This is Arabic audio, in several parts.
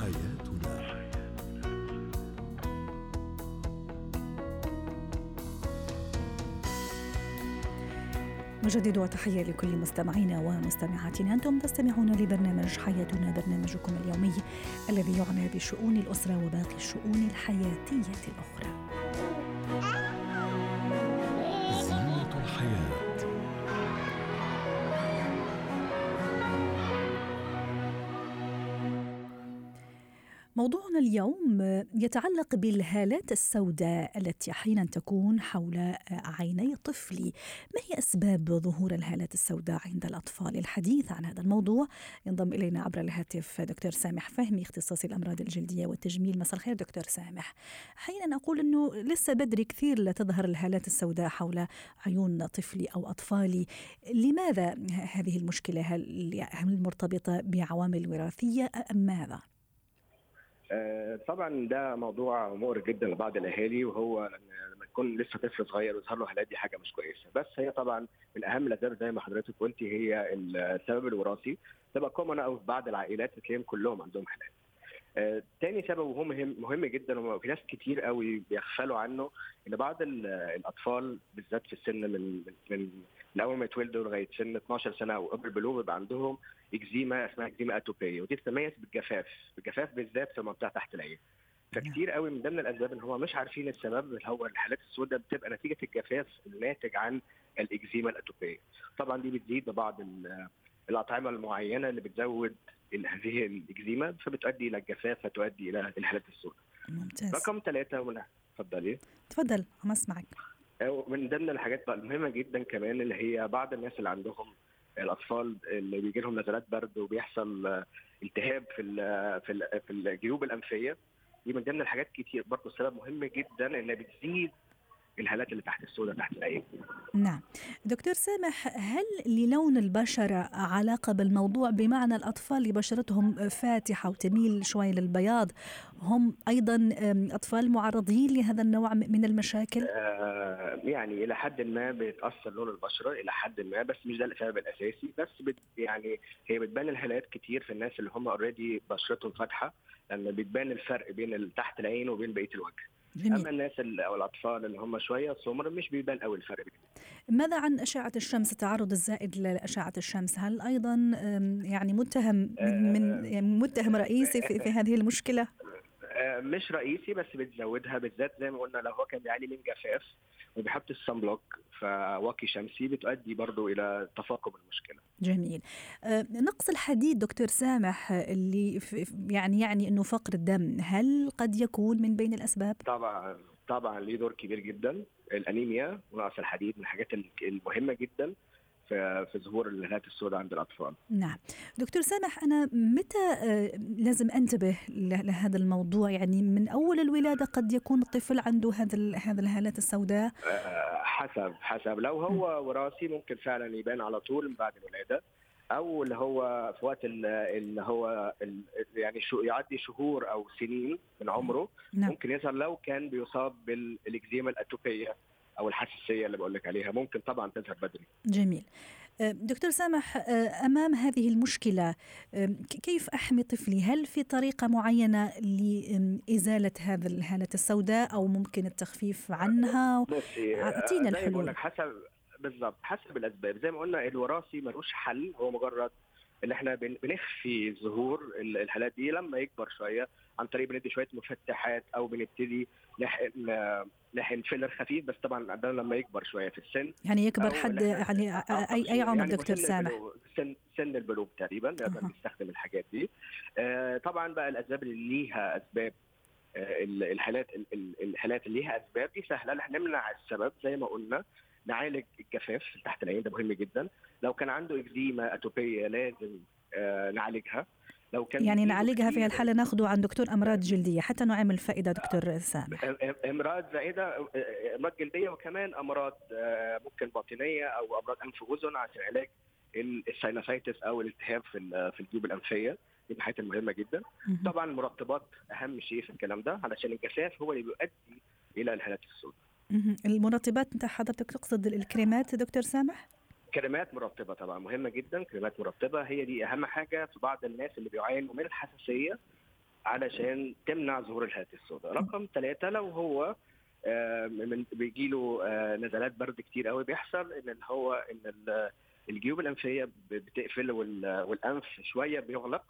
حياتنا. مجدد وتحية لكل مستمعينا ومستمعاتنا. أنتم تستمعون لبرنامج حياتنا برنامجكم اليومي الذي يعنى بشؤون الأسرة وباقي الشؤون الحياتية الأخرى. موضوعنا اليوم يتعلق بالهالات السوداء التي أحيانا تكون حول عيني طفلي. ما هي أسباب ظهور الهالات السوداء عند الأطفال؟ الحديث عن هذا الموضوع ينضم إلينا عبر الهاتف دكتور سامح فهمي اختصاصي الأمراض الجلدية والتجميل. مساء الخير دكتور سامح. أحيانا أقول إنه لسه بدري كثير لتظهر الهالات السوداء حول عيون طفلي أو أطفالي. لماذا هذه المشكلة؟ هل مرتبطة بعوامل وراثية أم ماذا؟ طبعا ده موضوع مؤرق جدا لبعض الأهالي وهو لما يكون لسه طفل صغير ويظهر له هالات دي حاجة مش كويسة بس هي طبعا من أهم الأسباب زي ما حضرتك قلتي هي السبب الوراثي تبقى كومن أو في بعض العائلات تلاقيهم كلهم عندهم هالات. آه تاني سبب وهو مهم مهم جدا وفي ناس كتير قوي بيغفلوا عنه إن بعض الأطفال بالذات في السن من من من أول ما يتولدوا لغاية سن 12 سنة أو قبل البلوغ بيبقى عندهم إكزيما اسمها إكزيما أتوبية ودي بتتميز بالجفاف بالجفاف بالذات في المنطقة تحت العين. فكتير قوي من ضمن الأسباب إن هم مش عارفين السبب اللي هو الحالات السوداء بتبقى نتيجة الجفاف الناتج عن الإكزيما الأتوبية. طبعا دي بتزيد ببعض الأطعمة المعينة اللي بتزود هذه الإكزيما فبتؤدي إلى الجفاف فتؤدي إلى الحالات السوداء. ممتاز. رقم ثلاثة اتفضلي. تفضل عم أسمعك. من ضمن الحاجات المهمة جدا كمان اللي هي بعض الناس اللي عندهم الأطفال اللي بيجي لهم نزلات برد وبيحصل التهاب في في في الجيوب الأنفية دي من ضمن الحاجات كتير. برضه سبب مهم جدا انها بتزيد الهالات اللي تحت السوداء تحت العين نعم. دكتور سامح هل للون البشرة علاقة بالموضوع؟ بمعنى الأطفال اللي بشرتهم فاتحة وتميل شوي للبياض هم أيضا أطفال معرضين لهذا النوع من المشاكل؟ آه يعني إلى حد ما بيتأثر لون البشرة إلى حد ما بس مش ده السبب الأساسي. بس بت يعني هي بتبان الهالات كتير في الناس اللي هم اوريدي بشرتهم فاتحة لأن بتبان الفرق بين تحت العين وبين بقية الوجه. جميل. أما الناس أو الأطفال اللي هم شوية سمر مش بيبان قوي الفرق ماذا عن أشعة الشمس؟ التعرض الزائد لأشعة الشمس هل أيضا يعني متهم من يعني متهم رئيسي في, في هذه المشكلة؟ مش رئيسي بس بتزودها بالذات زي ما قلنا لو هو كان بيعاني من جفاف وبيحط الصن بلوك فواقي شمسي بتؤدي برضو إلى تفاقم المشكلة. جميل. أه نقص الحديد دكتور سامح اللي يعني يعني إنه فقر الدم هل قد يكون من بين الأسباب؟ طبعا طبعا ليه دور كبير جدا الأنيميا ونقص الحديد من الحاجات المهمة جدا في في ظهور الهالات السوداء عند الأطفال. نعم. دكتور سامح أنا متى لازم أنتبه لهذا الموضوع يعني من أول الولادة قد يكون الطفل عنده هذا هذا الهالات السوداء؟ حسب حسب لو هو وراثي ممكن فعلا يبان على طول من بعد الولادة أو اللي هو في وقت اللي هو يعني شو يعدي شهور أو سنين من عمره نعم. ممكن يظهر لو كان بيصاب بالاكزيما الأتوبية أو الحساسيه اللي بقول لك عليها ممكن طبعا تظهر بدري. جميل. دكتور سامح أمام هذه المشكلة كيف أحمي طفلي؟ هل في طريقة معينة لإزالة هذا الهاله السوداء أو ممكن التخفيف عنها؟ أعطينا الحلول. حسب بالضبط حسب الأسباب زي ما قلنا الوراثي ملوش حل هو مجرد اللي إحنا بنخفي ظهور الهالات دي لما يكبر شوية عن طريق بندي شوية مفتحات أو بنبتدي نحقن نحقن فيلر خفيف بس طبعا ده لما يكبر شوية في السن. يعني يكبر حد يعني اي أي عمر يعني دكتور سامح؟ سن سن البلوغ تقريبا نقدر أه. نستخدم الحاجات دي. آه طبعا بقى الأسباب اللي ليها أسباب آه الحالات الحالات اللي ليها أسباب دي سهلة. إحنا نمنع السبب زي ما قلنا. نعالج الجفاف تحت العين ده مهم جدا. لو كان عنده إكزيما أتوبية لازم آه نعالجها. لو كان يعني نعالجها في الحالة ناخده عن دكتور أمراض جلدية حتى نعمل فائده دكتور سامح. أمراض زائدة أمراض جلدية وكمان أمراض ممكن باطنية أو أمراض أنف وأذن عشان علاج الساينوسايتس أو الالتهاب في في الجيوب الأنفية. دي من الحاجات المهمة جدا. طبعا المرطبات أهم شيء في الكلام ده علشان الجفاف هو اللي بيؤدي إلى الهالات السوداء. المرطبات انت حضرتك تقصد الكريمات دكتور سامح؟ كريمات مرطبة طبعا مهمة جدا كريمات مرطبة. هي دي أهم حاجة في بعض الناس اللي بيعانوا من الحساسية علشان تمنع ظهور الهالات السوداء رقم ثلاثة لو هو آه، من بيجي له آه، نزلات برد كتير قوي بيحصل إن هو إن ال- الجيوب الأنفية بتقفل وال- والأنف شوية بيغلق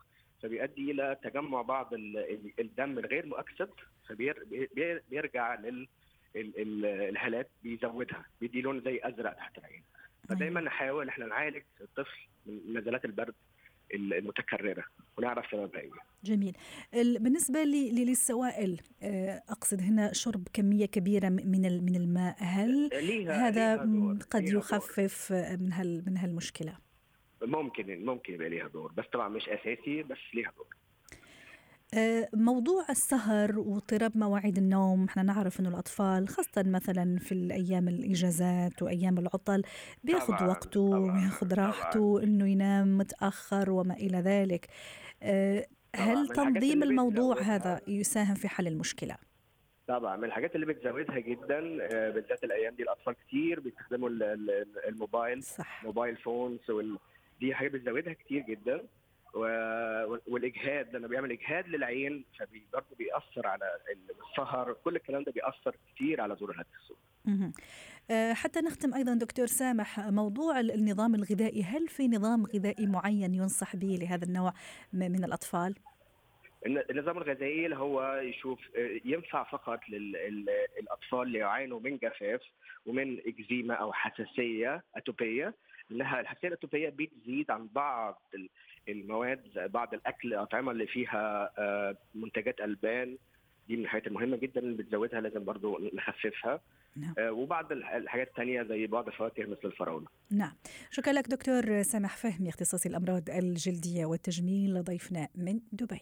فبيؤدي إلى تجمع بعض ال- ال- الدم الغير مؤكسد فبيرجع لل الهالات بيزودها بيدي لون زي أزرق تحت العين. فدايما نحاول إحنا نعالج الطفل من نزلات البرد المتكررة ونعرف سببها إيه جميل. لي- للسوائل آه، أقصد هنا شرب كمية كبيرة م- من من الماء. هل ليها هذا ليها دور. قد ليها. يخفف آه، من هال من هالمشكلة؟ ممكن ممكن يبقى ليها دور بس طبعا مش أساسي بس ليها دور. موضوع السهر واضطراب مواعيد النوم إحنا نعرف إنه الأطفال خاصة مثلا في الأيام الإجازات وأيام العطل بياخذ وقته وياخذ راحته إنه ينام متأخر وما إلى ذلك. آه، هل تنظيم الموضوع هذا يساهم في حل المشكلة؟ طبعا من الحاجات اللي بتزودها جدا آه، بالذات الأيام دي الأطفال كتير بيستخدموا ال- ال- الموبايل صح. موبايل فونز وال... دي حاجة بتزودها كتير جدا. والإجهاد لأنه بيعمل إجهاد للعين فبرضه بيأثر على السهر كل الكلام ده بيأثر كتير على ظهور الهاتف السوداء مهم. آه، حتى نختم أيضا دكتور سامح موضوع ال- النظام الغذائي هل في نظام غذائي معين ينصح به لهذا النوع من الأطفال الن- النظام الغذائي اللي هو يشوف آه، ينفع فقط للأطفال اللي يعانوا من جفاف ومن إكزيما أو حساسية أتوبية انها الحساسية الأتوبية بتزيد عن بعض المواد بعض الأكل الاطعمه اللي فيها آه، منتجات ألبان. دي من الحاجات المهمة جدا اللي بتزودها لازم برضو نخففها. نعم. آه، وبعض الح- الحاجات الثانية زي بعض الفواكه مثل الفراولة. نعم. شكرا لك دكتور سامح فهمي اختصاصي الأمراض الجلدية والتجميل ضيفنا من دبي.